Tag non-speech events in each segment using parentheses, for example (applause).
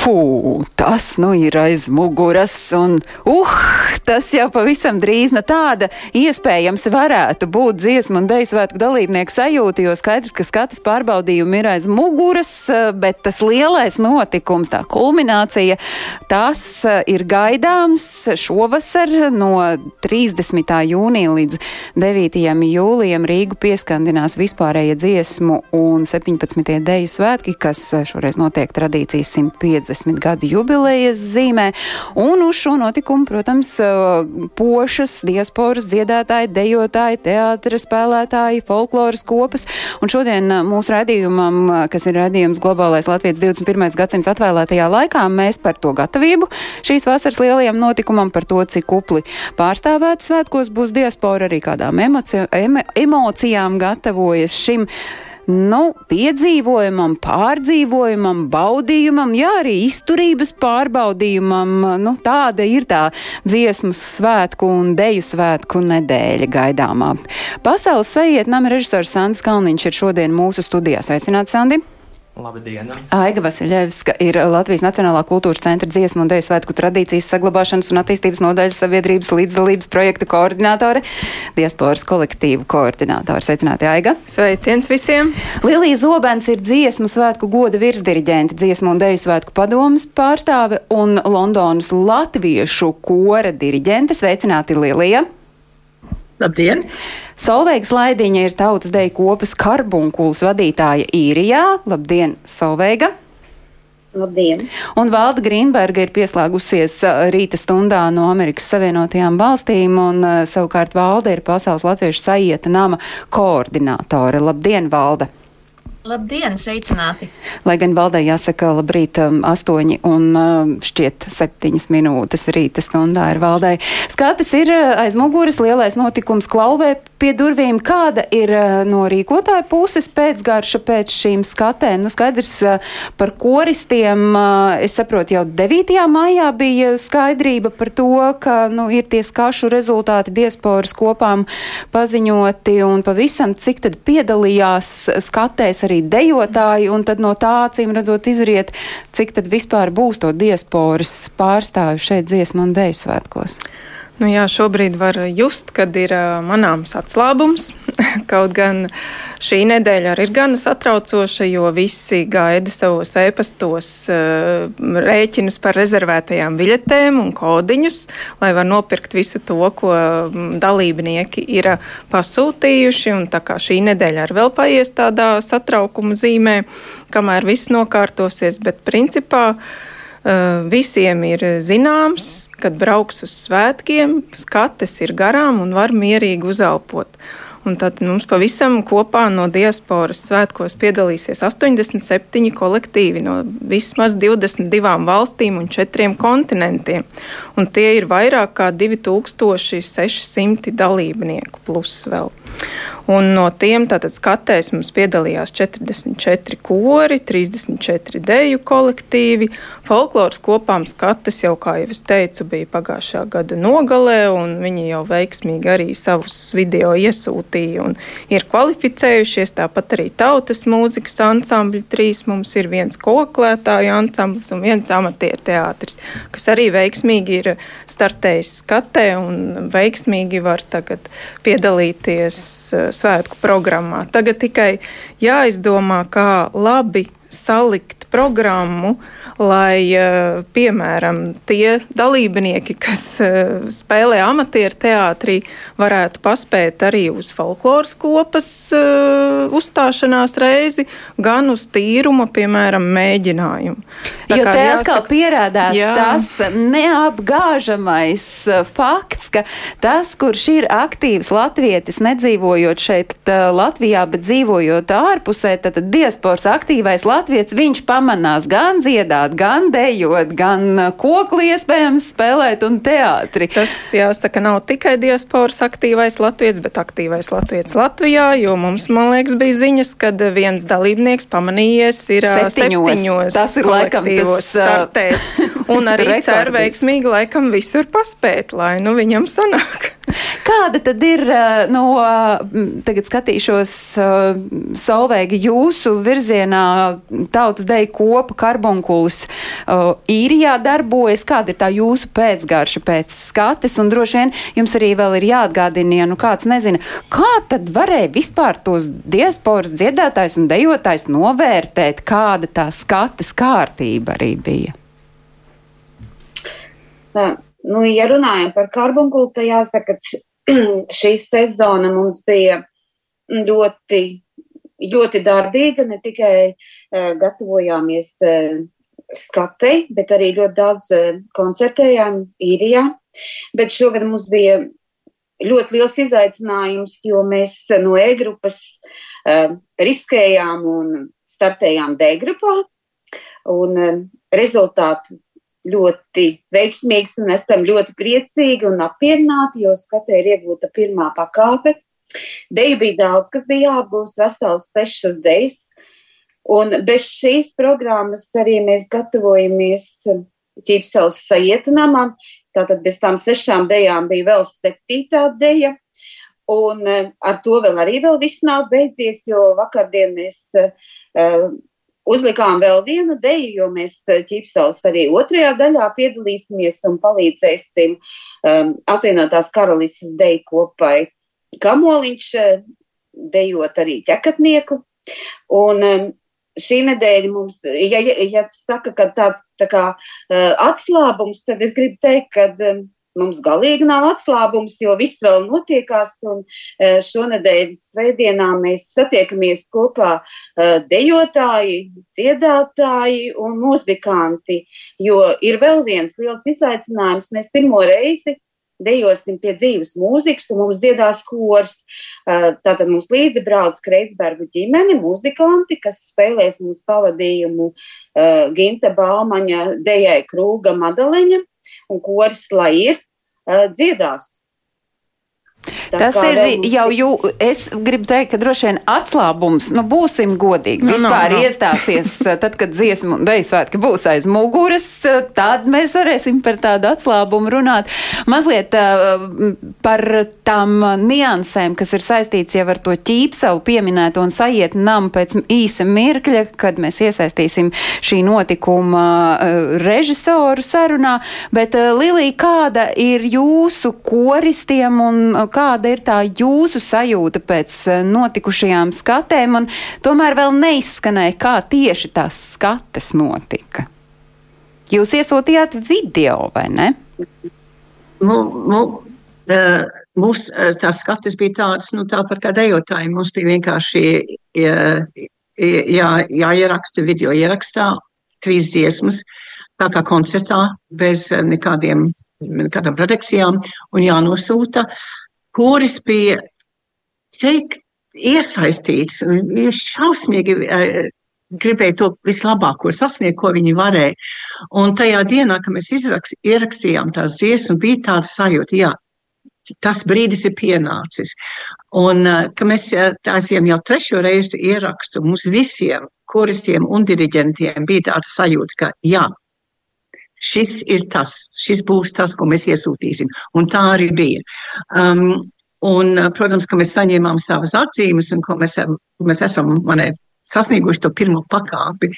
Fū, tas nu ir aiz muguras, un uh, tas jau pavisam drīz no tāda iespējams varētu būt dziesmu un deju svētku dalībnieku sajūta, jo skaidrs, ka skatas pārbaudījumi ir aiz muguras, bet tas lielais notikums, tā kulminācija, tas ir gaidāms šovasar no 30. jūnija līdz 9. jūlijam Rīgu pieskandinās vispārējie dziesmu un 17. deju svētki, kas šoreiz notiek tradīcijas 150. 50 gadu jubilejas zīmē, un uz šo notikumu, protams, pošas, diasporas dziedātāji, dejotāji, teātra spēlētāji, folkloras kopas, un šodien mūsu redzījumam, kas ir redzījums globālais Latvijas 21. gadsimts atvēlētajā laikā, mēs par to gatavību šīs vasaras lielajam notikumam, par to, cik kupli pārstāvēt svētkos būs diaspora, arī kādām emoci emo emocijām gatavojas šim nu, piedzīvojumam, pārdzīvojumam, baudījumam, jā, arī izturības pārbaudījumam. Nu, tāda ir tā dziesmu svētku un deju svētku nedēļa gaidāmā. Pasaules sajietnam režisors Sandis Kalniņš ir šodien mūsu studijā. Sveicināts, Sandi! Labdien! Aiga Vasiljevska ir Latvijas Nacionālā kultūras centra dziesmu un deju svētku tradīcijas saglabāšanas un attīstības nodaļas sabiedrības līdzdalības projekta koordinātore, diasporas kolektīvu koordinātore. Sveicināti, Aiga! Sveiciens visiem! Lilija Zobens ir dziesmu svētku goda virsdiriģente, dziesmu un deju svētku padomas pārstāve un Londonas latviešu kora diriģente. Sveicināti, Lilija! Labdien! Solveigs Laidiņa ir tautas deju kopas karbunkulas vadītāja īrijā. Labdien, Solveiga! Labdien! Un Valda Grīnberga ir pieslēgusies rīta stundā no Amerikas Savienotajām valstīm, un savukārt Valda ir Pasaules Latviešu sajieta nama koordinātore. Labdien, Valda! Labdien, sveicināti! Lai gan valdē jāsaka labrīt um, astoņi un um, šķiet septiņas minūtes rīta stundā ir valdē. Skatis ir aiz muguras, lielais notikums klauvē pie durvīm. Kāda ir uh, no rīkotāja puses pēcgarša pēc šīm skatēm? Nu, skaidrs uh, par koristiem. Uh, es saprotu, jau 9. maijā bija skaidrība par to, ka nu, ir tie skašu rezultāti diasporas kopām paziņoti un pavisam cik tad piedalījās skatēs arī dejotāji, un tad no tā acīm redzot izriet, cik tad vispār būs to diasporas pārstāvi šeit dziesmu un deju svētkos. Nu jā, šobrīd var just, kad ir manāms atslābums. (laughs) Kaut gan šī nedēļa arī ir gana satraucoša, jo visi gaida savos ēpastos rēķinus par rezervētajām biļetēm un kodiņus, lai var nopirkt visu to, ko dalībnieki ir pasūtījuši. Un tā kā šī nedēļa arī vēl paies tādā satraukuma zīmē, kamēr viss nokārtosies, bet principā visiem ir zināms, kad brauks uz svētkiem, skates ir garām un var mierīgi uzelpot. Un tad mums pavisam kopā no diasporas svētkos piedalīsies 87 kolektīvi no vismaz 22 valstīm un 4 kontinentiem. Un tie ir vairāk kā 2600 dalībnieku plus vēl. Un no tiem tātad skatēs mums piedalījās 44 kori, 34 deju kolektīvi. Folkloras kopām skates jau, kā jau es teicu, bija pagājušā gada nogalē, un viņi jau veiksmīgi arī savus video iesūtīja un ir kvalificējušies. Tāpat arī tautas mūzikas ansambļi trīs mums ir viens koklētāju ansamblis un viens amatieru teātris, kas arī veiksmīgi ir startējis skatē un veiksmīgi var tagad piedalīties svētku programmā. Tagad tikai jāizdomā, kā labi salikt programmu, lai, piemēram, tie dalībnieki, kas spēlē amatieru teātrī, varētu paspēt arī uz folkloras kopas uzstāšanās reizi, gan uz tīruma, piemēram, mēģinājumu. Tā jo te jāsaka, atkal pierādās jā. tas neapgāžamais fakts, ka tas, kurš ir aktīvs latvietis, nedzīvojot šeit Latvijā, bet dzīvojot ārpusē, tad diasporas aktīvais latvietis latvietis, viņš pamanās gan dziedāt, gan dejot, gan uh, kokli iespējams spēlēt un teātri. Tas, jāsaka, nav tikai diasporas aktīvais latvietis, bet aktīvais latvietis Latvijā, jo mums, man liekas, bija ziņas, kad viens dalībnieks pamanījies ir uh, Septiņos. septiņos Tas ir laikam tas, uh, startēt. Un arī (laughs) cer rekordis. veiksmīgi laikam visur paspēt, lai nu viņam sanāk. (laughs) Kāda tad ir, no, uh, tagad skatīšos, Solveigi, jūsu virzienā tautas deja kopa karbonkulis īrijā darbojas? Kāda ir tā jūsu pēcgarša pēc skates? Un droši vien jums arī vēl ir jāatgādina, ja nu kāds nezina, kā tad varēja vispār tos diasporas dziedātājs un dejotājs novērtēt, kāda tā skates kārtība arī bija? Tā, nu, ja runājam par karbonkulu, tad jāsaka, ka (clears throat) šī sezona mums bija ļoti, ļoti darbīga. Ne tikai uh, gatavojāmies uh, skatei, bet arī ļoti daudz uh, koncertējām īrijā. Bet šogad mums bija ļoti liels izaicinājums, jo mēs no E-grupas uh, riskējām un startējām D-grupā. Un uh, rezultātu ļoti veiksmīgs un esam ļoti priecīgi un apmierināti, jo skatē ir iegūta pirmā pakāpe. Deju bija daudz, kas bija jāapgūst, vesels sešas dejas. Un bez šīs programmas arī mēs gatavojamies ķīpseles sajietinamam. Tātad bez tām sešām dejām bija vēl septītā deja. Un eh, ar to vēl arī vēl viss nav beidzies, jo vakardien mēs uh, Uzlikām vēl vienu deju, jo mēs ķipsels arī otrajā daļā piedalīsimies un palīdzēsim um, apvienotās karalises deju kopai Kamoliņš dejot arī ķekatnieku. Un um, šī nedēļa mums, ja, ja, ja saka, ka tāds tā kā uh, atslābums, tad es gribu teikt, ka um, Mums galīgi nav atslābums, jo viss vēl notiekās. Un šonadēļ svētdienā mēs satiekamies kopā dejotāji, dziedātāji un muzikanti. Jo ir vēl viens liels izaicinājums. Mēs pirmo reizi dejosim pie dzīves mūzikas, un mums dziedās kors. Tātad mums līdzi brauc Kreitsbergu ģimene, muzikanti, kas spēlēs mūsu pavadījumu Ginta Baumaņa, Dejai Krūga Madaleņa un koris, lai ir, uh, dziedās. Tā Tas ir jau, jū, es gribu teikt, ka droši vien atslābums, nu būsim godīgi, nu, vispār no, no. iestāsies, (laughs) tad, kad dziesmu un deju svētki būs aiz muguras, tad mēs varēsim par tādu atslābumu runāt. Mazliet uh, par tām niansēm, kas ir saistīts jau ar to ķīpsalu pieminēto un sajiet nam pēc īsa mirkļa, kad mēs iesaistīsim šī notikuma uh, režisoru sarunā, bet uh, Lilija, kāda ir jūsu koristiem un kāda ir tā jūsu sajūta pēc eh, notikušajām skatēm, un tomēr vēl neizskanēja, kā tieši tās skates notika. Jūs iesūtījāt video, vai ne? Nu, nu, uh, mūs, uh, tās skates bija tādas, nu, tāpat kā dejotāji. Mums bija vienkārši jā, jā, jāieraksta video ierakstā trīs dziesmas, tā kā koncertā, bez nekādiem, nekādām produkcijām, un jānosūta. Kuris bija teikt, iesaistīts un šausmīgi uh, gribēja to vislabāko sasniegt, ko viņi varēja. Un tajā dienā, kad mēs izraks, ierakstījām tās dziesmas, bija tāda sajūta, jā, tas brīdis ir pienācis. Un, uh, ka mēs taisījām jau trešo reizi ierakstu, mums visiem, koristiem un diriģentiem bija tāda sajūta, ka jā, šis ir tas, šis būs tas, ko mēs iesūtīsim. Un tā arī bija. Um, un, protams, ka mēs saņēmām savas atzīmes un ko mēs, mēs esam, manē, sasnieguši to pirmo pakāpi.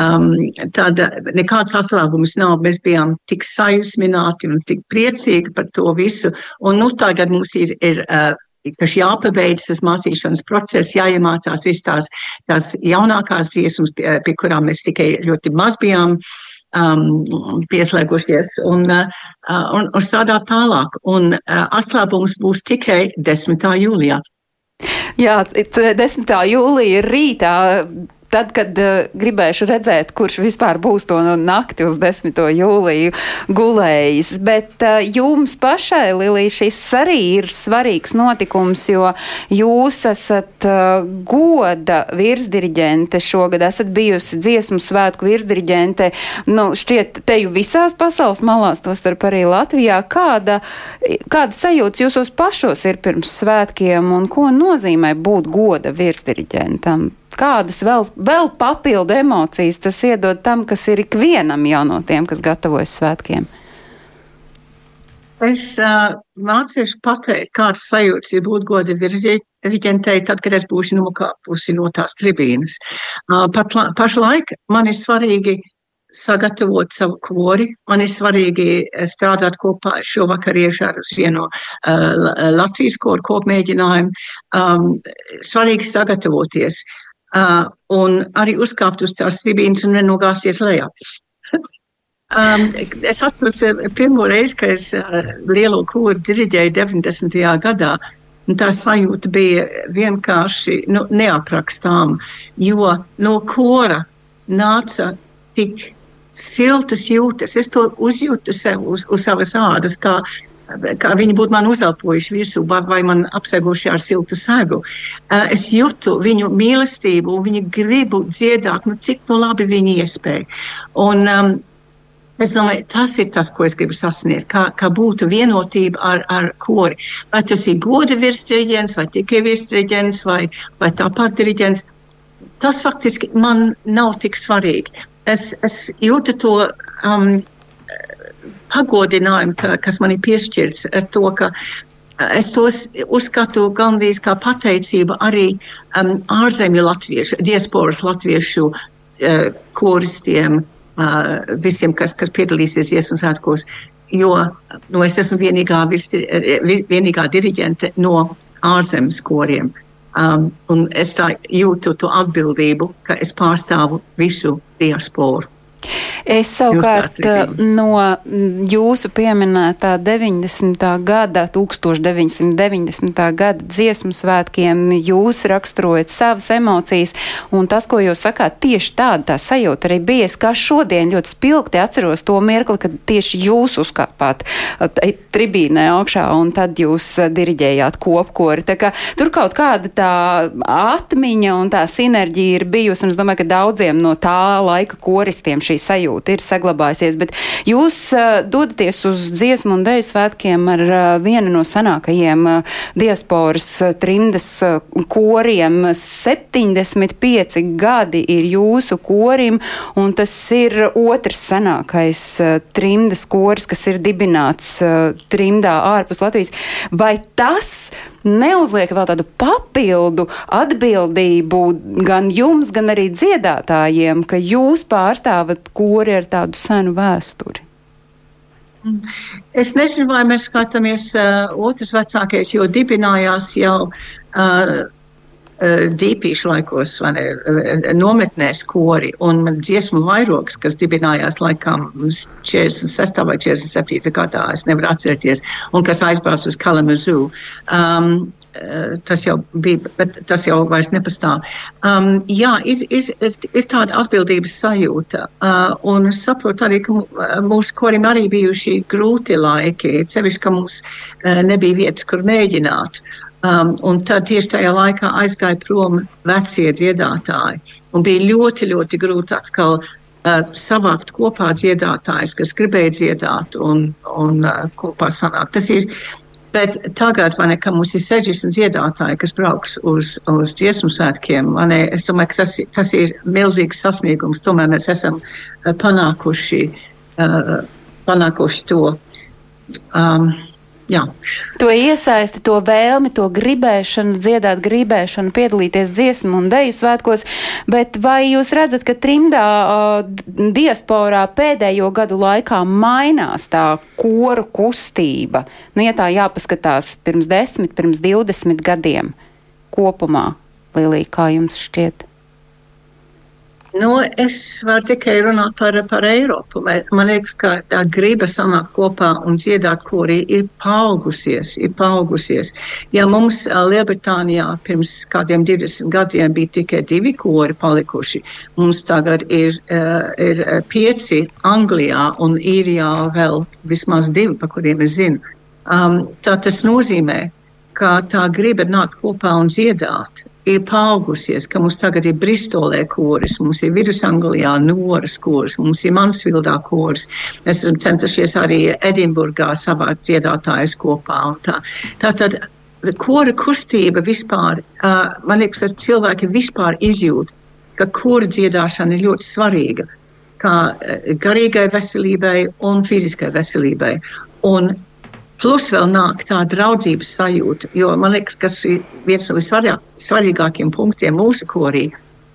Um, tad nekāds atslābums nav. Mēs bijām tik sajūsmināti un tik priecīgi par to visu. Un nu, tagad mums ir, ir uh, kas jāpabeidz tas mācīšanas process, jāiemācās visas tās, tās jaunākās dziesmas, pie, pie kurām mēs tikai ļoti maz bijām um, pieslēgušies un, uh, un, un strādāt tālāk. Un uh, atslābums būs tikai 10. jūlijā. Jā, 10. jūlija rītā tad, kad uh, gribēšu redzēt, kurš vispār būs to no nakti uz 10. jūliju gulējis. Bet uh, jums pašai, Lilija, šis arī ir svarīgs notikums, jo jūs esat uh, goda virsdiriģente šogad, esat bijusi dziesmu svētku virsdiriģente, nu, šķiet, teju visās pasaules malās, to starp arī Latvijā. Kāda, kāda sajūta jūsos pašos ir pirms svētkiem un ko nozīmē būt goda virsdiriģentam? Kādas vēl, vēl papildu emocijas tas iedod tam, kas ir ikvienam jau no tiem, kas gatavojas svētkiem? Es uh, mācīšu pateikt, kādas sajūtas ir būt godi virzientei, tad, kad es būšu nokāpusi no tās tribīnes. Uh, pat la, pašlaik man ir svarīgi sagatavot savu kori. Man ir svarīgi strādāt kopā šovakar uz vienu uh, Latvijas koru kopmēģinājumu. Um, svarīgi sagatavoties. Uh, uh, un arī uzkāpt uz tās tribīnes un nenogāzties lejā. (laughs) um, es atceros pirmo reizi, kad es uh, lielo kūru diriģēju 90. gadā. Tā sajūta bija vienkārši nu, neaprakstāma, jo no kora nāca tik siltas jūtas. Es to uzjūtu sev uz, uz savas ādas, kā kā viņi būtu man uzelpojuši virsū vai, man apseguši ar siltu segu. Es jūtu viņu mīlestību, viņu gribu dziedāt, nu, cik nu labi viņi iespēja. Un, um, Es domāju, tas ir tas, ko es gribu sasniegt. Kā, kā būtu vienotība ar, ar kori. Vai tas ir goda virsdiriģents, vai tikai virsdiriģents, vai, vai tāpat diriģents. Tas faktiski man nav tik svarīgi. Es, es jūtu to um, pagodinājumu, ka, kas man ir piešķirts ar to, ka es tos uzskatu gandrīz kā pateicību arī um, ārzemju latviešu, diasporas latviešu uh, koristiem, uh, visiem, kas, kas piedalīsies dziesmu svētkos, jo nu, es esmu vienīgā, virsti, vienīgā diriģente no ārzemes koriem. Um, es tā jūtu to atbildību, ka es pārstāvu visu diasporu. Es savukārt no jūsu pieminētā 90. gada, 1990. gada dziesmu svētkiem jūs raksturojat savas emocijas, un tas, ko jūs sakāt, tieši tāda tā sajūta arī bija. Es kā šodien ļoti spilgti atceros to mirkli, kad tieši jūs uzkāpāt tribīnē augšā, un tad jūs diriģējāt kopkori. Tā kā tur kaut kāda tā atmiņa un tā sinerģija ir bijusi, un es domāju, ka daudziem no tā laika koristiem šī sajūta ir saglabājusies. Bet jūs dodaties uz dziesmu un dēļu svētkiem ar vienu no senākajiem diasporas trimdas koriem. 75 gadi ir jūsu korim, un tas ir otrs senākais trimdas koris, kas ir dibināts trimdā ārpus Latvijas. Vai tas neuzliek vēl tādu papildu atbildību gan jums, gan arī dziedātājiem, ka jūs pārstāvat kori ar tādu senu vēsturi? Es nezinu, vai mēs skatāmies uh, otrs vecākais, jo dibinājās jau uh, dīpīšu laikos, vai ne, eh, nometnēs kori un dziesmu vairogs, kas dibinājās laikam 46. vai 47. gadā, es nevaru atcerēties, un kas aizbrauc uz Kalamazoo. Um, eh, tas jau bija, bet tas jau vairs nepastāv. Um, jā, ir, ir, ir tāda atbildības sajūta, uh, un saprotu arī, ka mūsu korim arī bijuši grūti laiki, cevišķi, ka mums uh, nebija vietas, kur mēģināt. Um, un tad tieši tajā laikā aizgāja prom vecie dziedātāji. Un bija ļoti, ļoti grūti atkal uh, savākt kopā dziedātājus, kas gribēja dziedāt un, un uh, kopā sanākt. Tas ir, bet tagad, ne, ka mums ir 60 dziedātāji, kas brauks uz, uz dziesmu svētkiem, ne, es domāju, ka tas, tas ir milzīgs sasniegums. Tomēr mēs esam uh, panākuši, uh, panākuši to. Um, Jā. To iesaisti, to vēlmi, to gribēšanu, dziedāt, gribēšanu, piedalīties dziesmu un deju svētkos, bet vai jūs redzat, ka trimdā uh, diasporā pēdējo gadu laikā mainās tā koru kustība? Nu, ja tā jāpaskatās pirms desmit, pirms divdesmit gadiem kopumā, Lilija, kā jums šķiet? Nu, es varu tikai runāt par, par Eiropu. Man liekas, ka tā griba sanākt kopā un dziedāt korī ir paaugusies. Ir paaugusies. Ja mums Lielbritānijā pirms kādiem 20 gadiem bija tikai divi kori palikuši, mums tagad ir, ir pieci Anglijā un Īrijā vēl vismaz divi, pa kuriem es zinu. Um, tā tas nozīmē, ka tā griba nākt kopā un dziedāt ir paaugusies, ka mums tagad ir Bristolē koris, mums ir Vidusanglijā Noras koris, mums ir Mansvildā koris. Mēs esam centušies arī Edinburgā savākt dziedātājus kopā. Tā. Tātad kora kustība vispār, man liekas, ka cilvēki vispār izjūt, ka kora dziedāšana ir ļoti svarīga kā garīgai veselībai un fiziskai veselībai. Un Plus vēl nāk tā draudzības sajūta, jo man liekas, ka viens no visvarīgākajiem punktiem mūsu korī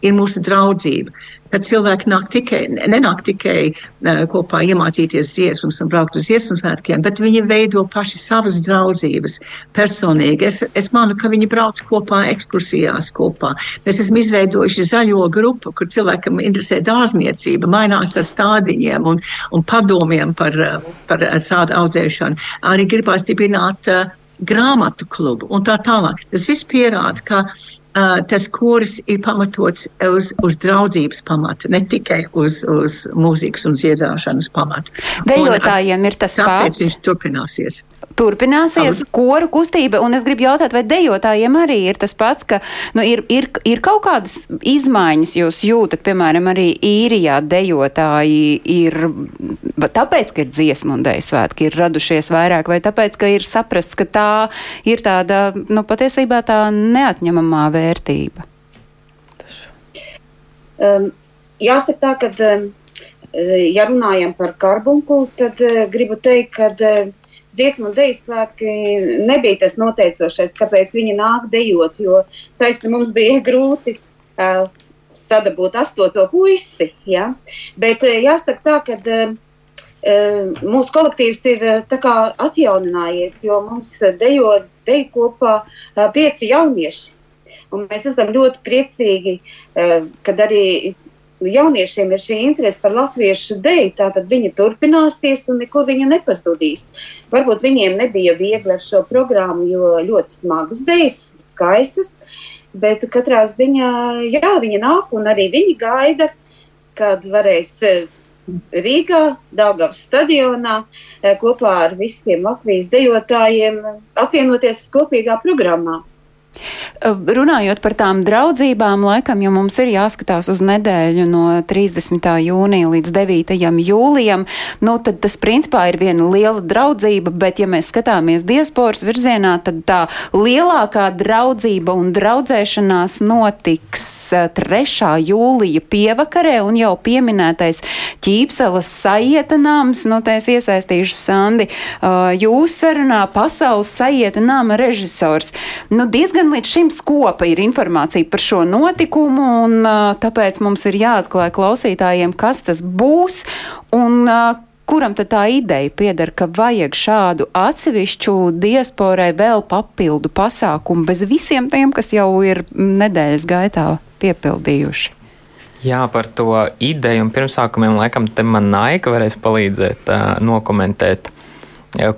ir mūsu draudzība. Kad cilvēki nāk tikai, nenāk tikai uh, kopā iemācīties dziesmas un braukt uz dziesmu svētkiem, bet viņi veido paši savas draudzības personīgi. Es, es manu, ka viņi brauc kopā ekskursijās kopā. Mēs esam izveidojuši zaļo grupu, kur cilvēkam interesē dārzniecība, mainās ar stādiņiem un, un padomiem par, par sādu audzēšanu. Arī gribās dibināt uh, grāmatu klubu un tā tālāk. Tas viss pierāda, ka uh, tas kurs ir pamatots uz, uz draudzības pamata, ne tikai uz, uz mūzikas un dziedāšanas pamata. Dejotājiem un, ir tas pats. Tāpēc viņš turpināsies. Turpināsies Abu. koru kustība, un es gribu jautāt, vai dejotājiem arī ir tas pats, ka nu, ir, ir, ir kaut kādas izmaiņas jūs jūtat, piemēram, arī īrijā dejotāji ir, tāpēc, ka ir dziesmu un deju svētki, ir radušies vairāk, vai tāpēc, ka ir saprasts, ka tā ir tāda, nu, patiesībā tā neatņemamā vērtība? Um, jāsaka tā, ka, um, ja runājam par karbunkulu, tad uh, gribu teikt, ka uh, dziesmu un dēļu svētki nebija tas noteicošais, kāpēc viņi nāk dejot, jo taisni mums bija (laughs) grūti uh, sadabūt astoto puisi. Ja? Bet uh, jāsaka tā, ka uh, mūsu kolektīvs ir uh, atjauninājies, jo mums dejo deju kopā uh, pieci jaunieši. Un mēs esam ļoti priecīgi, uh, kad arī jauniešiem ir šī interese par latviešu deju, tad viņa turpināsies un nekur viņa nepazudīs. Varbūt viņiem nebija viegli ar šo programmu, jo ļoti smagas dejas, skaistas, bet katrā ziņā, jā, viņa nāk un arī viņi gaida, kad varēs. Rīgā, Dāngavas stadionā kopā ar visiem Latvijas dejotājiem apvienoties kopīgā programmā. Runājot par tām draudzībām, laikam, jo mums ir jāskatās uz nedēļu no 30. jūnija līdz 9. jūlijam, nu tad tas principā ir viena liela draudzība, bet ja mēs skatāmies diasporas virzienā, tad tā lielākā draudzība un draudzēšanās notiks 3. jūlija pievakarē un jau pieminētais ķīpselas sajietanāms, nu tā es iesaistīšu Sandi, jūs sarunā pasaules sajietanāma režisors. Nu, diezgan diezgan līdz šim skopa ir informācija par šo notikumu, un tāpēc mums ir jāatklāj klausītājiem, kas tas būs. Un, Kuram tad tā ideja pieder, ka vajag šādu atsevišķu diasporai vēl papildu pasākumu bez visiem tiem, kas jau ir nedēļas gaitā piepildījuši? Jā, par to ideju un pirmsākumiem laikam te man Naika varēs palīdzēt uh, nokomentēt,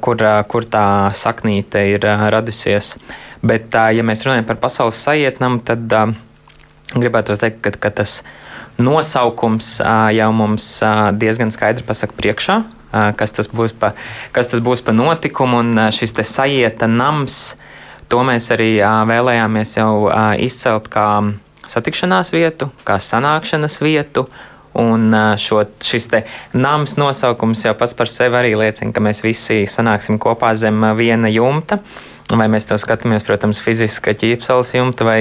kur, uh, kur tā saknīte ir uh, radusies. Bet, ja mēs runājam par pasaules sajietnam, tad gribētu teikt, ka, ka tas nosaukums jau mums diezgan skaidri pasaka priekšā, kas tas būs pa, kas tas būs pa notikumu, un šis te sajieta nams, to mēs arī vēlējāmies jau izcelt kā satikšanās vietu, kā sanākšanas vietu. Un šo, šis nams nosaukums jau pats par sevi arī liecina, ka mēs visi sanāksim kopā zem viena jumta. Uh, Vai mēs to skatāmies, protams, fiziski ķīpseles jumta vai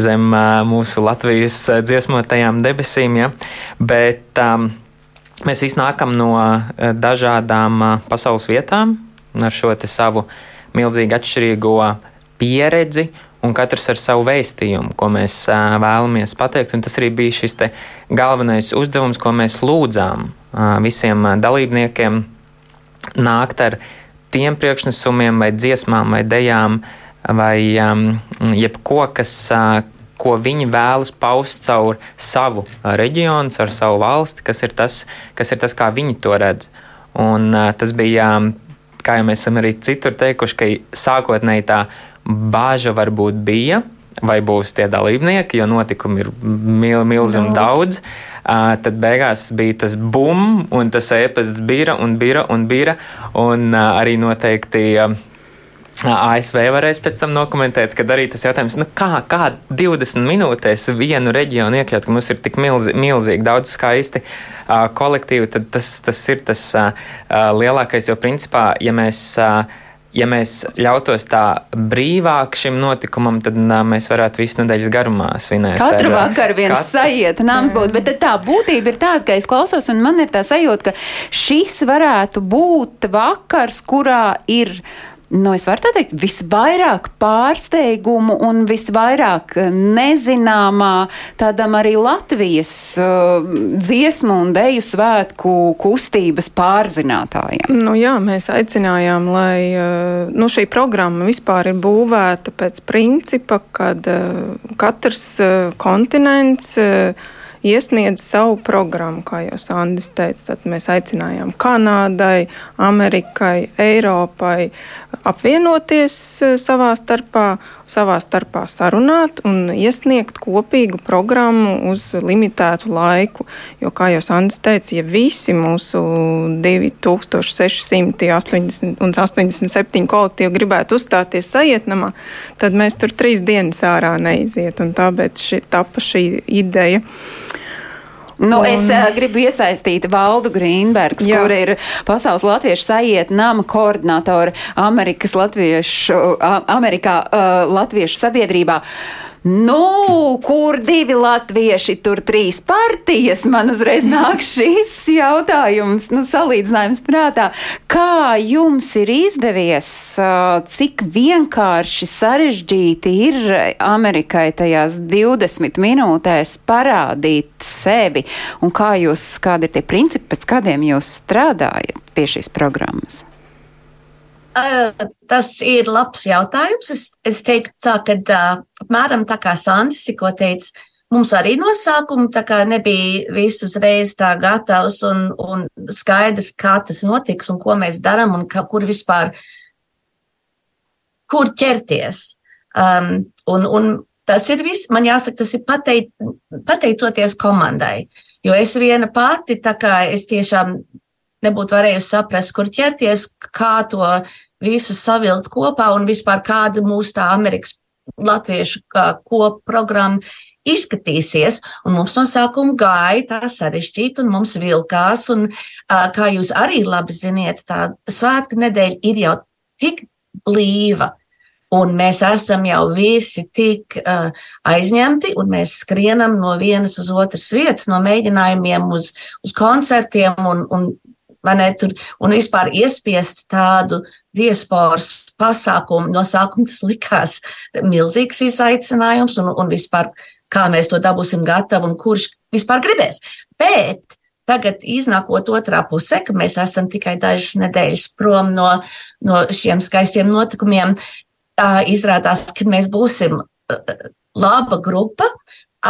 zem mūsu Latvijas dziesmotajām debesīm, ja? bet um, mēs visi nākam no dažādām pasaules vietām ar šo savu milzīgi atšķirīgo pieredzi un katrs ar savu vēstījumu, ko mēs uh, vēlamies pateikt. Un tas arī bija šis galvenais uzdevums, ko mēs lūdzām uh, visiem uh, dalībniekiem nākt ar tiem priekšnesumiem, vai dziesmām, vai dejām, vai um, jebko, kas, uh, ko viņi vēlas paust caur savu reģionu, caur savu valsti, kas ir tas, kas ir tas kā viņi to redz. Un, uh, tas bija, kā jau mēs esam arī citur teikuši, ka sākotnēji tā bāža varbūt bija, vai būs tie dalībnieki, jo notikumu ir mil, milzīgi daudz. Uh, tad beigās bija tas bum, un tas ēpasts bija un bija un bija. Un uh, arī noteikti uh, ASV varēs pēc tam nokomentēt, kad arī tas jautājums, nu kā, kā 20 minūtēs vienu reģionu iekļaut, ka mums ir tik milzi, milzīgi daudz skaisti uh, kolektīvi, tad tas, tas ir tas uh, lielākais, jo principā, ja mēs. Uh, ja mēs ļautos tā brīvāk šim notikumam, tad nā, mēs varētu visu nedēļas garumā svinēt. Katru ar, vakaru viens katru... sajiet nāms būt, bet tā būtība ir tāda, ka es klausos un man ir tā sajūta, ka šis varētu būt vakars, kurā ir nu, es varu teikt, visvairāk pārsteigumu un visvairāk nezināmā tādam arī Latvijas uh, dziesmu un deju svētku kustības pārzinātājiem. Nu, jā, mēs aicinājām, lai uh, nu, šī programma vispār ir būvēta pēc principa, kad uh, katrs uh, kontinents uh, iesniedz savu programmu, kā jau Sandis teica. Tad mēs aicinājām Kanādai, Amerikai, Eiropai apvienoties eh, savā starpā, savā starpā sarunāt un iesniegt kopīgu programmu uz limitētu laiku. Jo, kā jau Sandis teica, ja visi mūsu 2680 un 87 kolektīvi gribētu uzstāties sajietnamā, tad mēs tur trīs dienas ārā neiziet. Un tāpēc šī, tapa šī ideja. Nu, un... Es uh, gribu iesaistīt Valdu Grīnbergs, Jā. kur ir Pasaules Latviešu sajiet nama koordinātori Amerikas Latviešu, uh, Amerikā uh, Latviešu sabiedrībā. Nu, kur divi latvieši, tur trīs partijas? Man uzreiz nāk šis jautājums, nu, salīdzinājums prātā. Kā jums ir izdevies, cik vienkārši sarežģīti ir Amerikai tajās 20 minūtēs parādīt sevi, un kā jūs, kādi ir tie principi, pēc kādiem jūs strādājat pie šīs programmas? Tas ir labs jautājums. Es, es teiktu, tā, ka apmēram tā kā Sandis tikko teica, mums arī no sākuma nebija viss uzreiz tā gatavs un, un skaidrs, kā tas notiks un ko mēs darām un ka, kur vispār, kur ķerties. Um, un, un tas ir viss, man jāsaka, tas ir pateic, pateicoties komandai. Jo es viena pati, tā kā es tiešām nebūtu varējusi saprast, kur ķerties, kā to visu savilkt kopā un vispār kāda mūsu tā Amerikas latviešu kopprogramma izskatīsies. Un mums no sākuma gāja tā sarežģīta, un mums vilkās. Un, kā jūs arī labi ziniet, tā svētku nedēļa ir jau tik blīva. Un mēs esam jau visi tik uh, aizņemti, un mēs skrienam no vienas uz otras vietas, no mēģinājumiem uz, uz koncertiem un, un ne, tur, un vispār iespiest tādu diasporas pasākumu. No sākuma tas likās milzīgs izaicinājums, un, un vispār kā mēs to dabūsim gatavu un kurš vispār gribēs. Bet tagad, iznākot otrā pusē, ka mēs esam tikai dažas nedēļas prom no, no šiem skaistiem notikumiem, izrādās, ka mēs būsim laba grupa,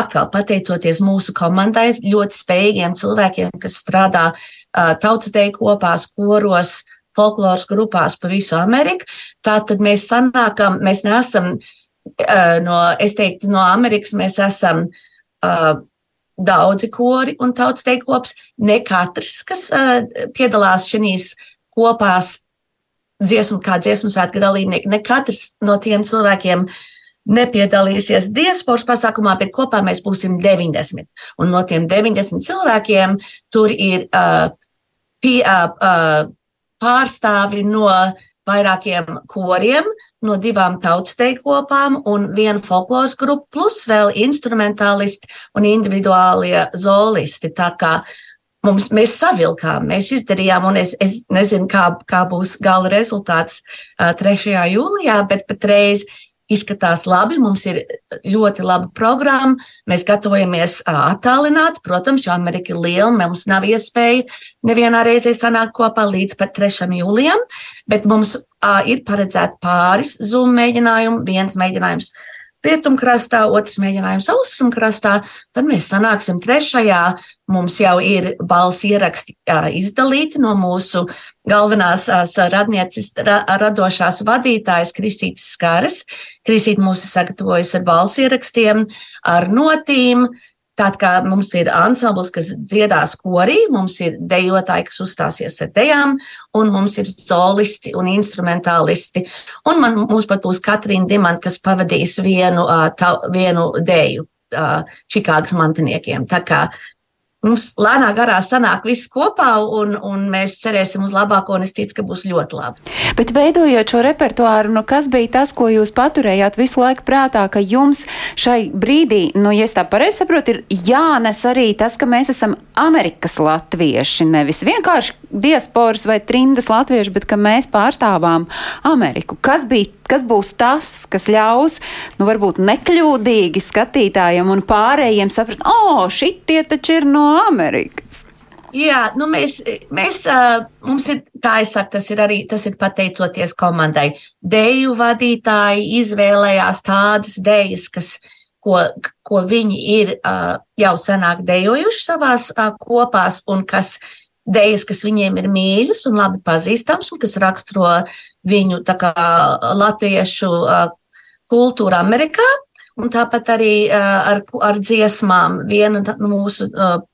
atkal pateicoties mūsu komandai, ļoti spējīgiem cilvēkiem, kas strādā tautas deju kopās, koros, folkloras grupās pa visu Ameriku. Tātad mēs sanākam, mēs neesam no, es teiktu, no Amerikas mēs esam uh, daudzi kori un tautas deju kops. Ne katrs, kas uh, piedalās šīs kopās dziesmu, kā dziesmu svētku dalībnieki, ne katrs no tiem cilvēkiem uh, nepiedalīsies diasporas pasākumā, bet kopā mēs būsim 90. Un no tiem 90 cilvēkiem tur ir uh, pie, uh, uh, pārstāvi no vairākiem koriem, no divām tautsteikopām un vienu folkloras grupu, plus vēl instrumentālisti un individuālie zolisti. Tā kā mums, mēs savilkām, mēs izdarījām, un es, es nezinu, kā, kā būs gala rezultāts uh, 3. jūlijā, bet patreiz izskatās labi, mums ir ļoti laba programma. Mēs gatavojamies attālināt, protams, jo Amerika ir liela, mums nav iespēja nevienā reizē sanākt kopā līdz pat 3. jūlijam, bet mums ir paredzēta pāris Zoom mēģinājumu. Viens mēģinājums rietumkrastā, otrs mēģinājums austrumkrastā, tad mēs sanāksim trešajā. Mums jau ir balss ieraksti izdalīti no mūsu galvenās radnieces, ra, radošās vadītājas Kristītas Skaras. Kristīta mūs ir sagatavojusi ar balss ierakstiem, ar notīm, Tātad, kā mums ir ansamblis, kas dziedās korī, mums ir dejotāji, kas uzstāsies ar dejām, un mums ir solisti un instrumentālisti. Un man, mums pat būs Katrīna Dimanta, kas pavadīs vienu, tā, vienu deju Čikāgas mantiniekiem. Tā kā mums lēnā garā sanāk viss kopā, un, un mēs cerēsim uz labāko, un es ticu, ka būs ļoti labi. Bet veidojot šo repertuāru, nu kas bija tas, ko jūs paturējāt visu laiku prātā, ka jums šai brīdī, nu, ja es tā pareizi saprotu, ir jānes arī tas, ka mēs esam Amerikas latvieši, nevis vienkārši diasporas vai trimdas latvieši, bet ka mēs pārstāvām Ameriku. Kas bija kas būs tas, kas ļaus, nu, varbūt nekļūdīgi skatītājiem un pārējiem saprast, o, oh, šitie taču ir no Amerikas. Jā, nu mēs, mēs, mums ir, kā es saku, tas ir arī tas ir pateicoties komandai. Deju vadītāji izvēlējās tādas dejas, kas, ko, ko viņi ir jau senāk dejojuši savās kopās un kas dejas, kas viņiem ir mīļas un labi pazīstams, un kas raksturo viņu kā, latviešu kultūru Amerikā. Un tāpat arī ar, ar dziesmām. Viena no mūsu,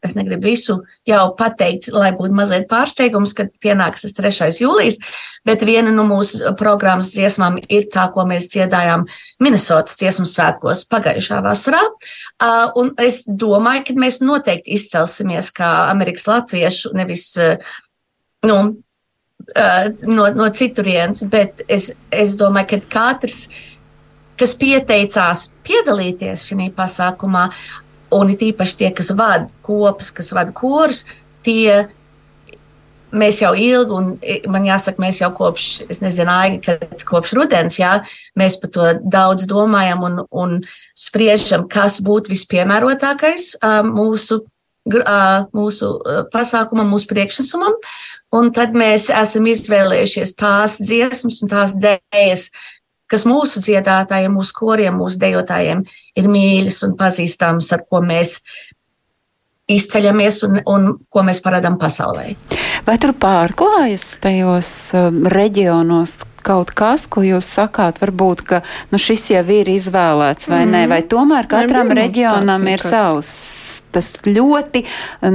es negribu visu jau pateikt, lai būtu mazliet pārsteigums, kad pienāks tas 3. jūlijas, bet viena no mūsu programmas dziesmām ir tā, ko mēs dziedājām Minnesotas dziesmu svētkos pagājušā vasarā. Un es domāju, ka mēs noteikti izcelsimies kā Amerikas latviešu, nevis nu, no, no citurienes, bet es, es domāju, ka katrs kas pieteicās piedalīties šajā pasākumā, un it īpaši tie, kas vada kopas, kas vada korus, tie mēs jau ilgi, un man jāsaka, mēs jau kopš, es nezinu, aiga, kad kopš rudens, jā, mēs par to daudz domājam un, un spriežam, kas būtu vispiemērotākais mūsu, mūsu pasākumam, mūsu priekšnesumam. Un tad mēs esam izvēlējušies tās dziesmas un tās dēļas, kas mūsu dziedātājiem, mūsu koriem, mūsu dejotājiem ir mīļas un pazīstamas, ar ko mēs izceļamies un, un ko mēs parādām pasaulē. Vai tur pārklājas tajos um, reģionos kaut kas, ko jūs sakāt, varbūt, ka nu, šis jau ir izvēlēts vai mm. nē, vai tomēr katram reģionam ir savs tas ļoti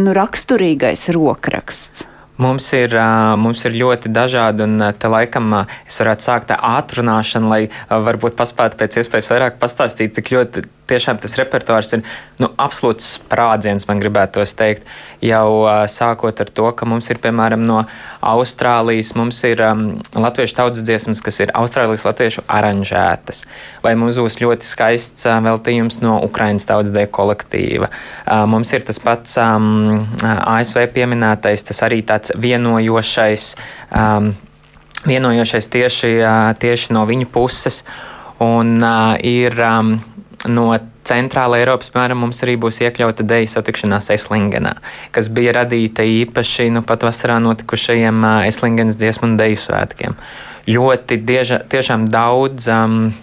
nu, raksturīgais rokraksts? Mums ir, mums ir ļoti dažādi, un te laikam es varētu sākt ar ātrunāšanu, lai varbūt paspētu pēc iespējas vairāk pastāstīt, cik ļoti tiešām tas repertuārs ir nu, absolūts sprādziens, man gribētos teikt. Jau sākot ar to, ka mums ir piemēram no Austrālijas, mums ir um, latviešu tautas dziesmas, kas ir Austrālijas latviešu aranžētas, vai mums būs ļoti skaists uh, veltījums no Ukraiņas tautas deju kolektīva. Uh, mums ir tas pats um, ASV pieminētais, tas arī tāds vienojošais. Um, Vienojošais tieši, tieši no viņu puses, un uh, ir um, no Centrāla Eiropas, piemēram, mums arī būs iekļauta deju satikšanās Eslingenā, kas bija radīta īpaši nu, pat vasarā notikušajiem Eslingenas dziesmu un deju svētkiem. Ļoti dieža, tiešām daudz. Um,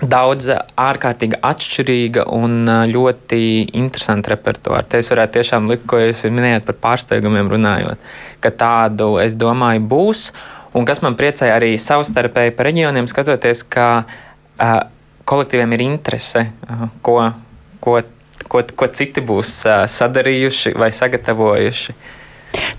Daudz ārkārtīgi atšķirīga un ļoti interesanta repertuāra. Te es varētu tiešām likt, ko jūs minējāt par pārsteigumiem runājot, ka tādu, es domāju, būs. Un kas man priecēja arī savstarpēji par reģioniem, skatoties, ka uh, kolektīviem ir interese, ko, ko, ko, ko citi būs sadarījuši vai sagatavojuši.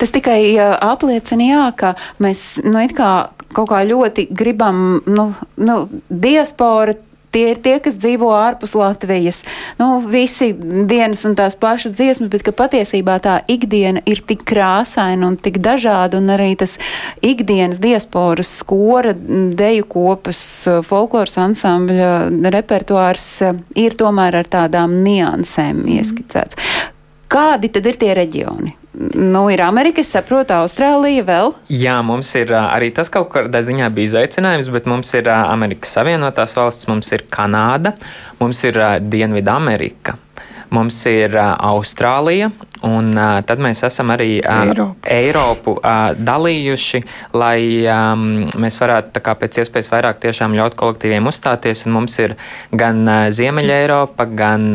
Tas tikai apliecina, jā, ka mēs nu, kā kaut kā ļoti gribam, nu, nu diaspora tie ir tie, kas dzīvo ārpus Latvijas. Nu, visi vienas un tās pašas dziesmas, bet ka patiesībā tā ikdiena ir tik krāsaina un tik dažāda, un arī tas ikdienas diasporas skora, deju kopas, folkloras ansambļa repertuārs ir tomēr ar tādām niansēm mm. ieskicēts. Kādi tad ir tie reģioni? Nu, ir Amerika, saprotu, Austrālija vēl. Jā, mums ir arī tas kaut kādā ziņā bija izaicinājums, bet mums ir Amerikas Savienotās valsts, mums ir Kanāda, mums ir Dienvidamerika. Mums ir Austrālija, un tad mēs esam arī Eiropu. Eiropu dalījuši, lai mēs varētu kā pēc iespējas vairāk tiešām ļaut kolektīviem uzstāties, un mums ir gan Ziemeļa Eiropa, gan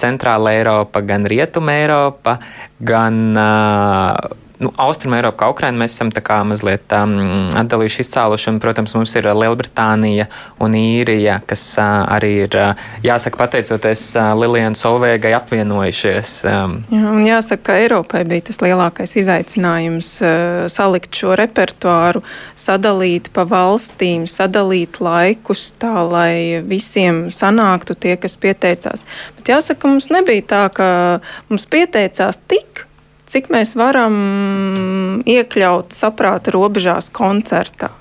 Centrāla Eiropa, gan Rietuma Eiropa, gan nu, Austrum Eiropa, kā Ukraina, mēs esam tā kā mazliet um, atdalījuši, izcēluši, un, protams, mums ir Lielbritānija un Īrija, kas uh, arī ir, uh, jāsaka, pateicoties uh, Lilijai Solvēgai apvienojušies. Um, Jā, un jāsaka, ka Eiropai bija tas lielākais izaicinājums uh, salikt šo repertuāru, sadalīt pa valstīm, sadalīt laikus tā, lai visiem sanāktu tie, kas pieteicās. Bet jāsaka, mums nebija tā, ka mums pieteicās tik cik mēs varam iekļaut saprāta robežās koncertā.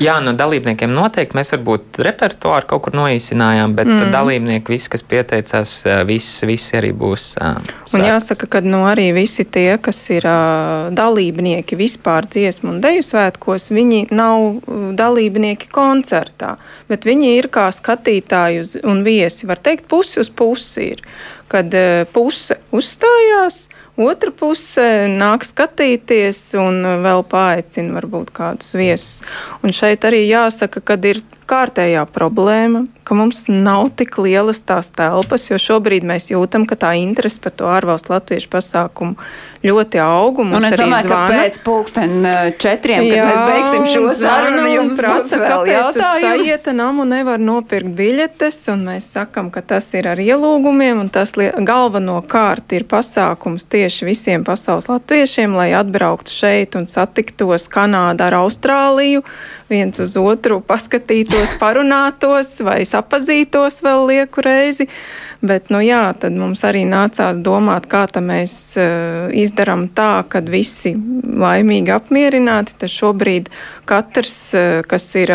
Jā, no dalībniekiem noteikti mēs varbūt repertuāru kaut kur noīsinājām, bet mm. dalībnieki, visi, kas pieteicās, visi, visi arī būs. Uh, un jāsaka, ka nu, arī visi tie, kas ir uh, dalībnieki vispār dziesmu un deju svētkos, viņi nav dalībnieki koncertā, bet viņi ir kā skatītāji uz, un viesi. Var teikt, pusi uz pusi ir, kad uh, puse uzstājās Otra puse nāk skatīties un vēl paaicina varbūt kādus viesus. Un šeit arī jāsaka, ka ir kārtējā problēma, ka mums nav tik lielas tās telpas, jo šobrīd mēs jūtam, ka tā interese par to ārvalstu latviešu pasākumu ļoti aug. Un es domāju, zvana. ka pēc pulksten četriem, kad Jā, mēs beigsim šo sarunu, jums prasa, kāpēc uz sajieta namu nevar nopirkt biļetes, un mēs sakam, ka tas ir ar ielūgumiem, un tas galvenokārt ir pasākums tieši visiem pasaules latviešiem, lai atbrauktu šeit un satiktos Kanādā ar Austrāliju, viens uz otru paskatītos, parunātos vai sapazītos vēl lieku reizi. Bet, nu jā, tad mums arī nācās domāt, kā mēs uh, izdarām tā, ka visi laimīgi apmierināti. Tad šobrīd katrs, uh, kas ir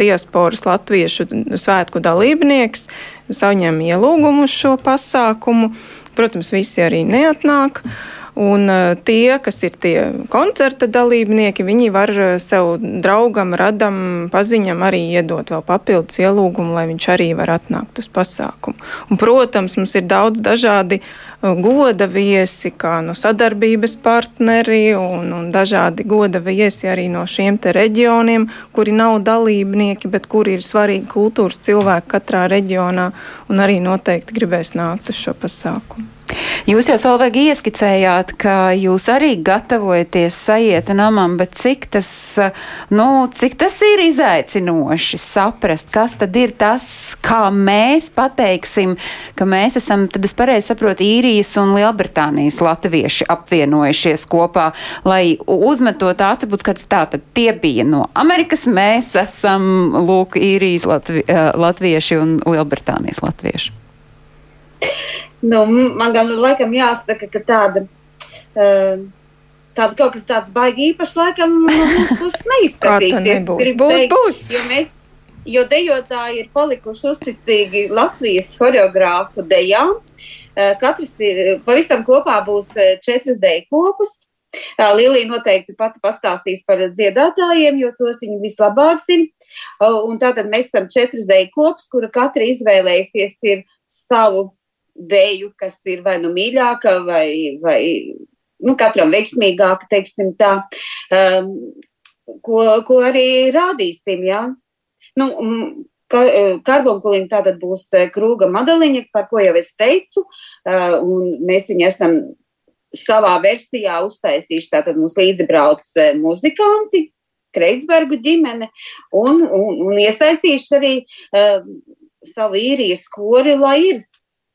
diasporas latviešu svētku dalībnieks, saņem ielūgumu uz šo pasākumu. Protams, visi arī neatnāk. Uh, Un uh, tie, kas ir tie koncerta dalībnieki, viņi var uh, sev draugam, radam, paziņam arī iedot vēl papildus ielūgumu, lai viņš arī var atnākt uz pasākumu. Un, protams, mums ir daudz dažādi uh, goda viesi, kā no sadarbības partneri un, un dažādi goda viesi arī no šiem te reģioniem, kuri nav dalībnieki, bet kuri ir svarīgi kultūras cilvēki katrā reģionā un arī noteikti gribēs nākt uz šo pasākumu. Jūs jau Solvegi ieskicējāt, ka jūs arī gatavojaties sajieta namam, bet cik tas, nu, cik tas ir izaicinoši saprast, kas tad ir tas, kā mēs pateiksim, ka mēs esam, tad es pareizi saprotu, īrijas un Lielbritānijas latvieši apvienojušies kopā, lai uzmetot atsapūts, ka tā tad tie bija no Amerikas, mēs esam, lūk, īrijas latvi, latvieši un Lielbritānijas latvieši. Nu, man gan laikam jāsaka, ka tāda, uh, tāda kaut kas tāds baigi īpašs laikam no mūsu puses (laughs) neizskatīsies. būs, būs, teikt, būs. Jo mēs, jo dejotāji ir palikuši uzticīgi Latvijas horeogrāfu dejām. Uh, katrs pavisam kopā būs četras deju kopas. Lilija noteikti pati pastāstīs par dziedātājiem, jo tos viņa vislabāk zina. Un tātad mēs esam četras deju kopas, kura katra izvēlējusies ir savu deju, kas ir vai nu mīļāka, vai, vai nu, katram veiksmīgāka, teiksim tā, um, ko, ko arī rādīsim. Ja? Nu, ka, karbonkulim tātad būs krūga madaliņa, par ko jau es teicu, uh, un mēs viņu esam savā versijā uztaisījuši. Tātad mums līdzi brauc muzikanti, Kreisbergu ģimene, un, un, un iesaistījuši arī uh, savu īrijas kori, lai ir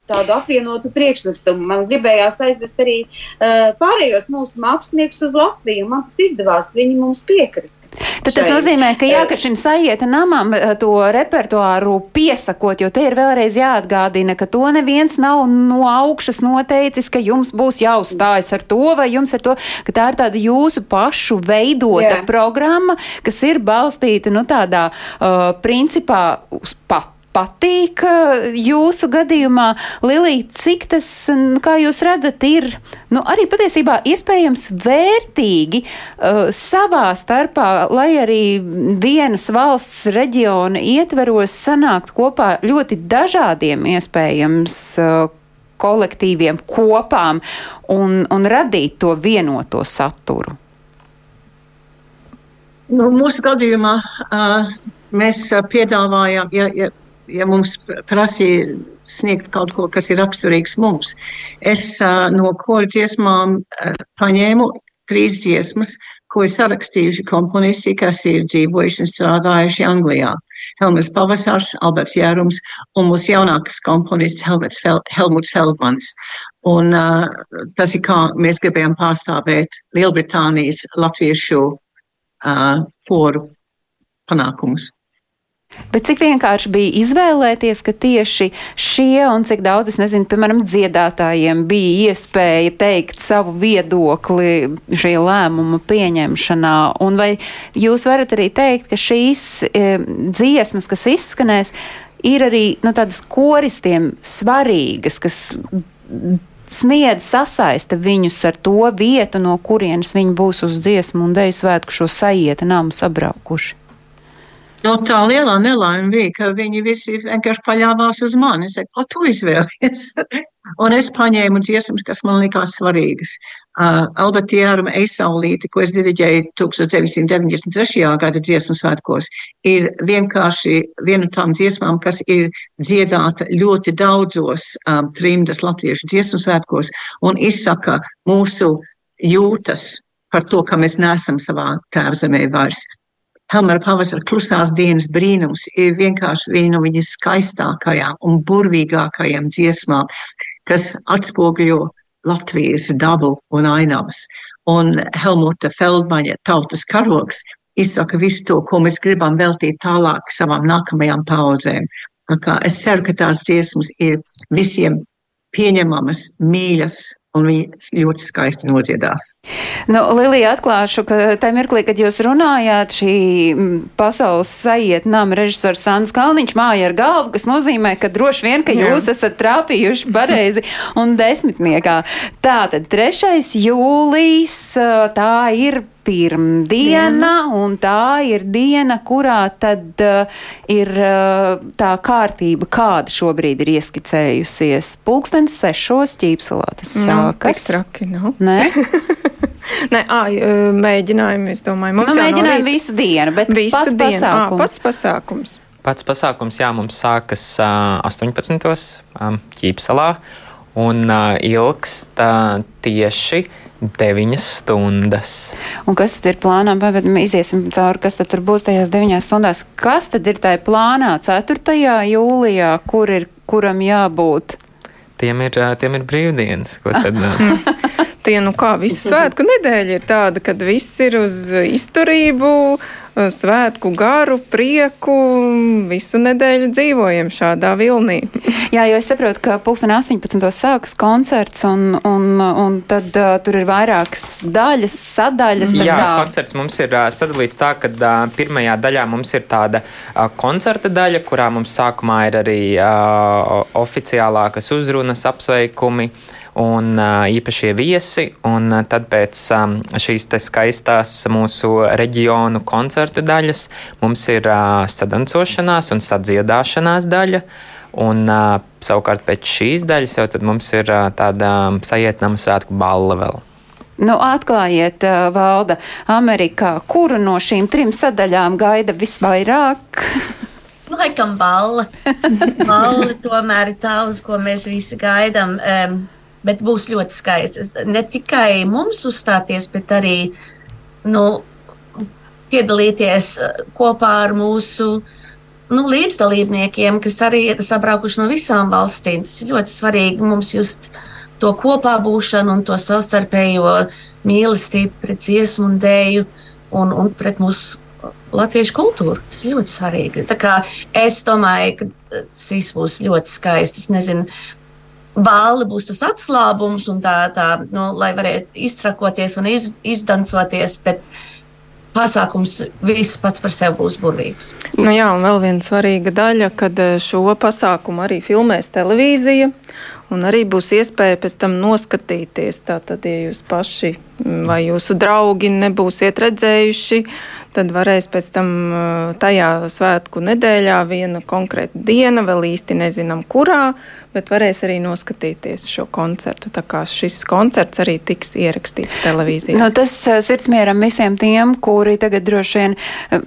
tādu apvienotu priekšnesumu. Man gribējās aizvest arī uh, pārējos mūsu māksliniekus uz Latviju. Man tas izdevās, viņi mums piekrita. Tad tas nozīmē, ka jā, ka šim sajieta namam to repertuāru piesakot, jo te ir vēlreiz jāatgādina, ka to neviens nav no augšas noteicis, ka jums būs jāuzstājas ar to vai jums ar to, ka tā ir tāda jūsu pašu veidota jā. programma, kas ir balstīta, nu, tādā uh, principā uz pat patīk jūsu gadījumā. Lilija, cik tas, kā jūs redzat, ir nu, arī patiesībā iespējams vērtīgi uh, savā starpā, lai arī vienas valsts reģiona ietveros sanākt kopā ļoti dažādiem iespējams uh, kolektīviem, kopām un, un radīt to vienoto saturu? Nu, mūsu gadījumā uh, mēs piedāvājām, ja, ja, ja mums prasīja sniegt kaut ko, kas ir raksturīgs mums, es uh, no kora dziesmām uh, paņēmu trīs dziesmas, ko ir sarakstījuši komponisti, kas ir dzīvojuši un strādājuši Anglijā. Helmuts Pavasārs, Alberts Jērums un mūsu jaunākais komponists Helmuts, Fel, Helmuts Feldmanis. Un uh, tas ir kā mēs gribējām pārstāvēt Lielbritānijas latviešu uh, poru panākumus. Bet cik vienkārši bija izvēlēties, ka tieši šie un cik daudz, es nezinu, piemēram, dziedātājiem bija iespēja teikt savu viedokli šī lēmuma pieņemšanā? Un vai jūs varat arī teikt, ka šīs e, dziesmas, kas izskanēs, ir arī nu, tādas koristiem svarīgas, kas sniedz sasaista viņus ar to vietu, no kurienes viņi būs uz dziesmu un deju svētku šo sajieta namu sabraukuši? No tā lielā nelaime bija, ka viņi visi vienkārši paļāvās uz mani. Es teicu, ko tu izvēlies? (laughs) un es paņēmu dziesmas, kas man likās svarīgas. Uh, Albertijāra Eisaulīti, ko es diriģēju 1993. gada dziesmu svētkos, ir vienkārši viena no tām dziesmām, kas ir dziedāta ļoti daudzos um, trimdas latviešu dziesmu svētkos un izsaka mūsu jūtas par to, ka mēs nesam savā tēvzemē vairs. Helmera pavasara klusās dienas brīnums ir vienkārši viena no viņas skaistākajām un burvīgākajām dziesmām, kas atspoguļo Latvijas dabu un ainavas. Un Helmuta Feldmaņa tautas karoks izsaka visu to, ko mēs gribam veltīt tālāk savām nākamajām paudzēm. Es ceru, ka tās dziesmas ir visiem pieņemamas, mīļas un viņi ļoti skaisti nodziedās. Nu, Lilija, atklāšu, ka tajā mirklī, kad jūs runājāt, šī pasaules sajiet nama režisors Sandrs Kalniņš māja ar galvu, kas nozīmē, ka droši vien, ka Jā. jūs esat trāpījuši pareizi un desmitniekā. Tātad 3. jūlijas, tā ir pirmdiena, diena. un tā ir diena, kurā tad uh, ir uh, tā kārtība, kāda šobrīd ir ieskicējusies. Pulkstens sešos ķīpsalā tas nu, sākas. Traki, nu. Nē? (laughs) Nē, ā, mēģinājumi, es domāju, mums nu, mēģinājumi visu dienu, bet visu pats dienu. pasākums. Ā, pats pasākums. Pats pasākums, jā, mums sākas uh, 18. Um, ķīpsalā un uh, ilgst uh, tieši 9 stundas. Un kas tad ir plānā? Pagad, iziesim cauri, kas tad tur būs tajās 9 stundās. Kas tad ir tajā plānā 4. jūlijā, kur ir, kuram jābūt? Tiem ir, tiem ir brīvdienas. Ko tad? (laughs) Tie, nu kā, visa svētku nedēļa ir tāda, kad viss ir uz izturību, svētku garu, prieku, visu nedēļu dzīvojam šādā vilnī. (laughs) Jā, jo es saprotu, ka pulksten 18. sākas koncerts, un, un, un tad uh, tur ir vairākas daļas, sadaļas. Jā, tā. koncerts mums ir uh, sadalīts tā, ka uh, pirmajā daļā mums ir tāda uh, koncerta daļa, kurā mums sākumā ir arī uh, oficiālākas uzrunas, apsveikumi. Uh, un īpašie viesi. Un tad pēc šīs skaistās mūsu reģionu koncertu daļas mums ir sadancošanās un sadziedāšanās daļa. Un savukārt pēc šīs daļas jau mums ir tāda sajietnama svētku balva vēl. Nu, atklājiet, valda Amerikā, kuru no šīm trim sadaļām gaida visvairāk? (laughs) Laikam balva. balva tomēr ir tā, uz ko mēs visi gaidām. Um, bet būs ļoti skaisti. Ne tikai mums uzstāties, bet arī nu, piedalīties uh, kopā ar mūsu nu, līdzdalībniekiem, kas arī ir sabraukuši no visām valstīm. Tas ir ļoti svarīgi mums just to kopā būšanu un to savstarpējo mīlestību pret dziesmu un dēju un, un pret mūsu latviešu kultūru. Tas ir ļoti svarīgi. Es domāju, ka tas viss būs ļoti skaisti. Es nezinu, Bāli būs tas atslābums, un tā, tā nu, lai varētu iztrakoties un iz, izdancoties. Bet, pasākums viss pats par sevi būs burvīgs. Nu jā, un vēl viena svarīga daļa, kad eh, šo pasākumu arī filmēs televīzija. Un arī būs iespēja pēc tam noskatīties. Tātad, ja jūs paši vai jūsu draugi nebūsiet redzējuši tad varēs pēc tam tajā svētku nedēļā viena konkrēta diena, vēl īsti nezinām, kurā, bet varēs arī noskatīties šo koncertu. Tā kā šis koncerts arī tiks ierakstīts televīzijā. Nu, tas sirdsmieram visiem tiem, kuri tagad droši vien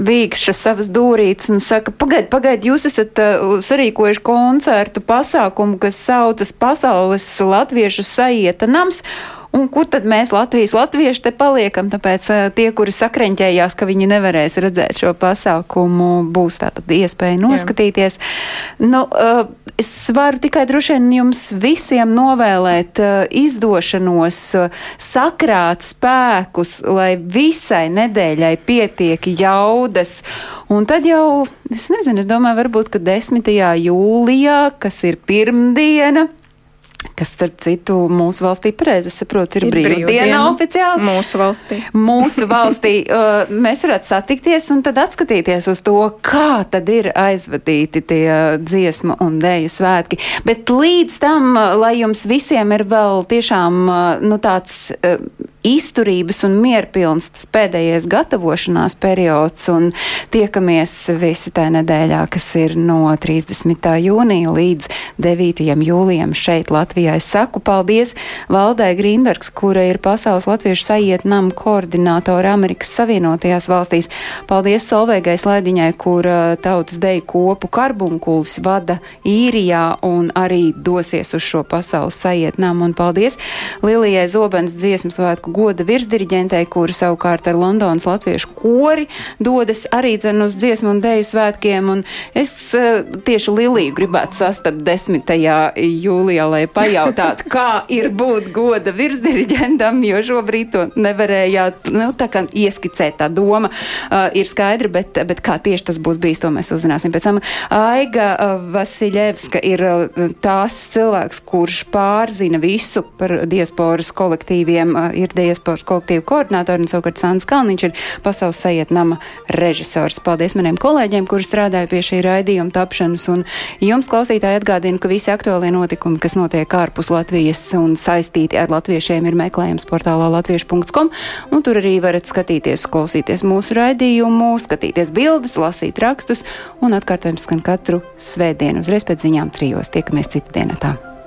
vīkša savas dūrītes un saka, pagaid, pagaid, jūs esat uh, sarīkojuši koncertu pasākumu, kas saucas Pasaules latviešu sajieta nams. Un kur tad mēs Latvijas latvieši te paliekam? Tāpēc tie, kuri sakreņķējās, ka viņi nevarēs redzēt šo pasākumu, būs tātad iespēja noskatīties. Jā. Nu, es varu tikai droši vien jums visiem novēlēt izdošanos, sakrāt spēkus, lai visai nedēļai pietiek jaudas. Un tad jau, es nezinu, es domāju, varbūt, ka 10. jūlijā, kas ir pirmdiena, kas, starp citu, mūsu valstī, pareizi saprotu, ir, ir brīvdiena, brīvdiena oficiāli. Mūsu valstī. Mūsu valstī (laughs) uh, mēs varētu satikties un tad atskatīties uz to, kā tad ir aizvadīti tie dziesmu un dēju svētki. Bet līdz tam, lai jums visiem ir vēl tiešām, nu, tāds. Uh, izturības un mierpilns tas pēdējais gatavošanās periods, un tiekamies visi tajā nedēļā, kas ir no 30. jūnija līdz 9. jūlijam šeit Latvijā. Es saku paldies Valdai Grīnbergs, kura ir Pasaules Latviešu sajietnam koordinātora Amerikas Savienotajās valstīs. Paldies Solveigai Slēdiņai, kur tautas deju kopu karbunkulis vada īrijā un arī dosies uz šo pasaules sajietnam. Un paldies Lilijai Zobens dziesmu svētku goda virsdiriģentei, kura savukārt ar Londonas latviešu kori dodas arī dzen uz dziesmu un dēju svētkiem. Un es uh, tieši Liliju gribētu sastapt 10. Jūlijā, lai pajautātu, kā ir būt goda virsdiriģentam, jo šobrīd to nevarējāt, nu, tā kā ieskicēt tā doma uh, ir skaidra, bet, bet kā tieši tas būs bijis, to mēs uzzināsim pēc tam. Aiga uh, Vasiljevska ir uh, tās cilvēks, kurš pārzina visu par diasporas kolektīviem, uh, ir diasporas kolektīvu koordinātori, un savukārt Sāns Kalniņš ir pasaules sajietnama režisors. Paldies maniem kolēģiem, kuri strādāja pie šī raidījuma tapšanas, un jums, klausītāji, atgādinu, ka visi aktuālie notikumi, kas notiek ārpus Latvijas un saistīti ar latviešiem, ir meklējums portālā latviešu.com, un tur arī varat skatīties, klausīties mūsu raidījumu, skatīties bildes, lasīt rakstus, un atkārtojums skan katru svētdienu uzreiz pēc ziņām trijos. Tiekamies citu dienā tā.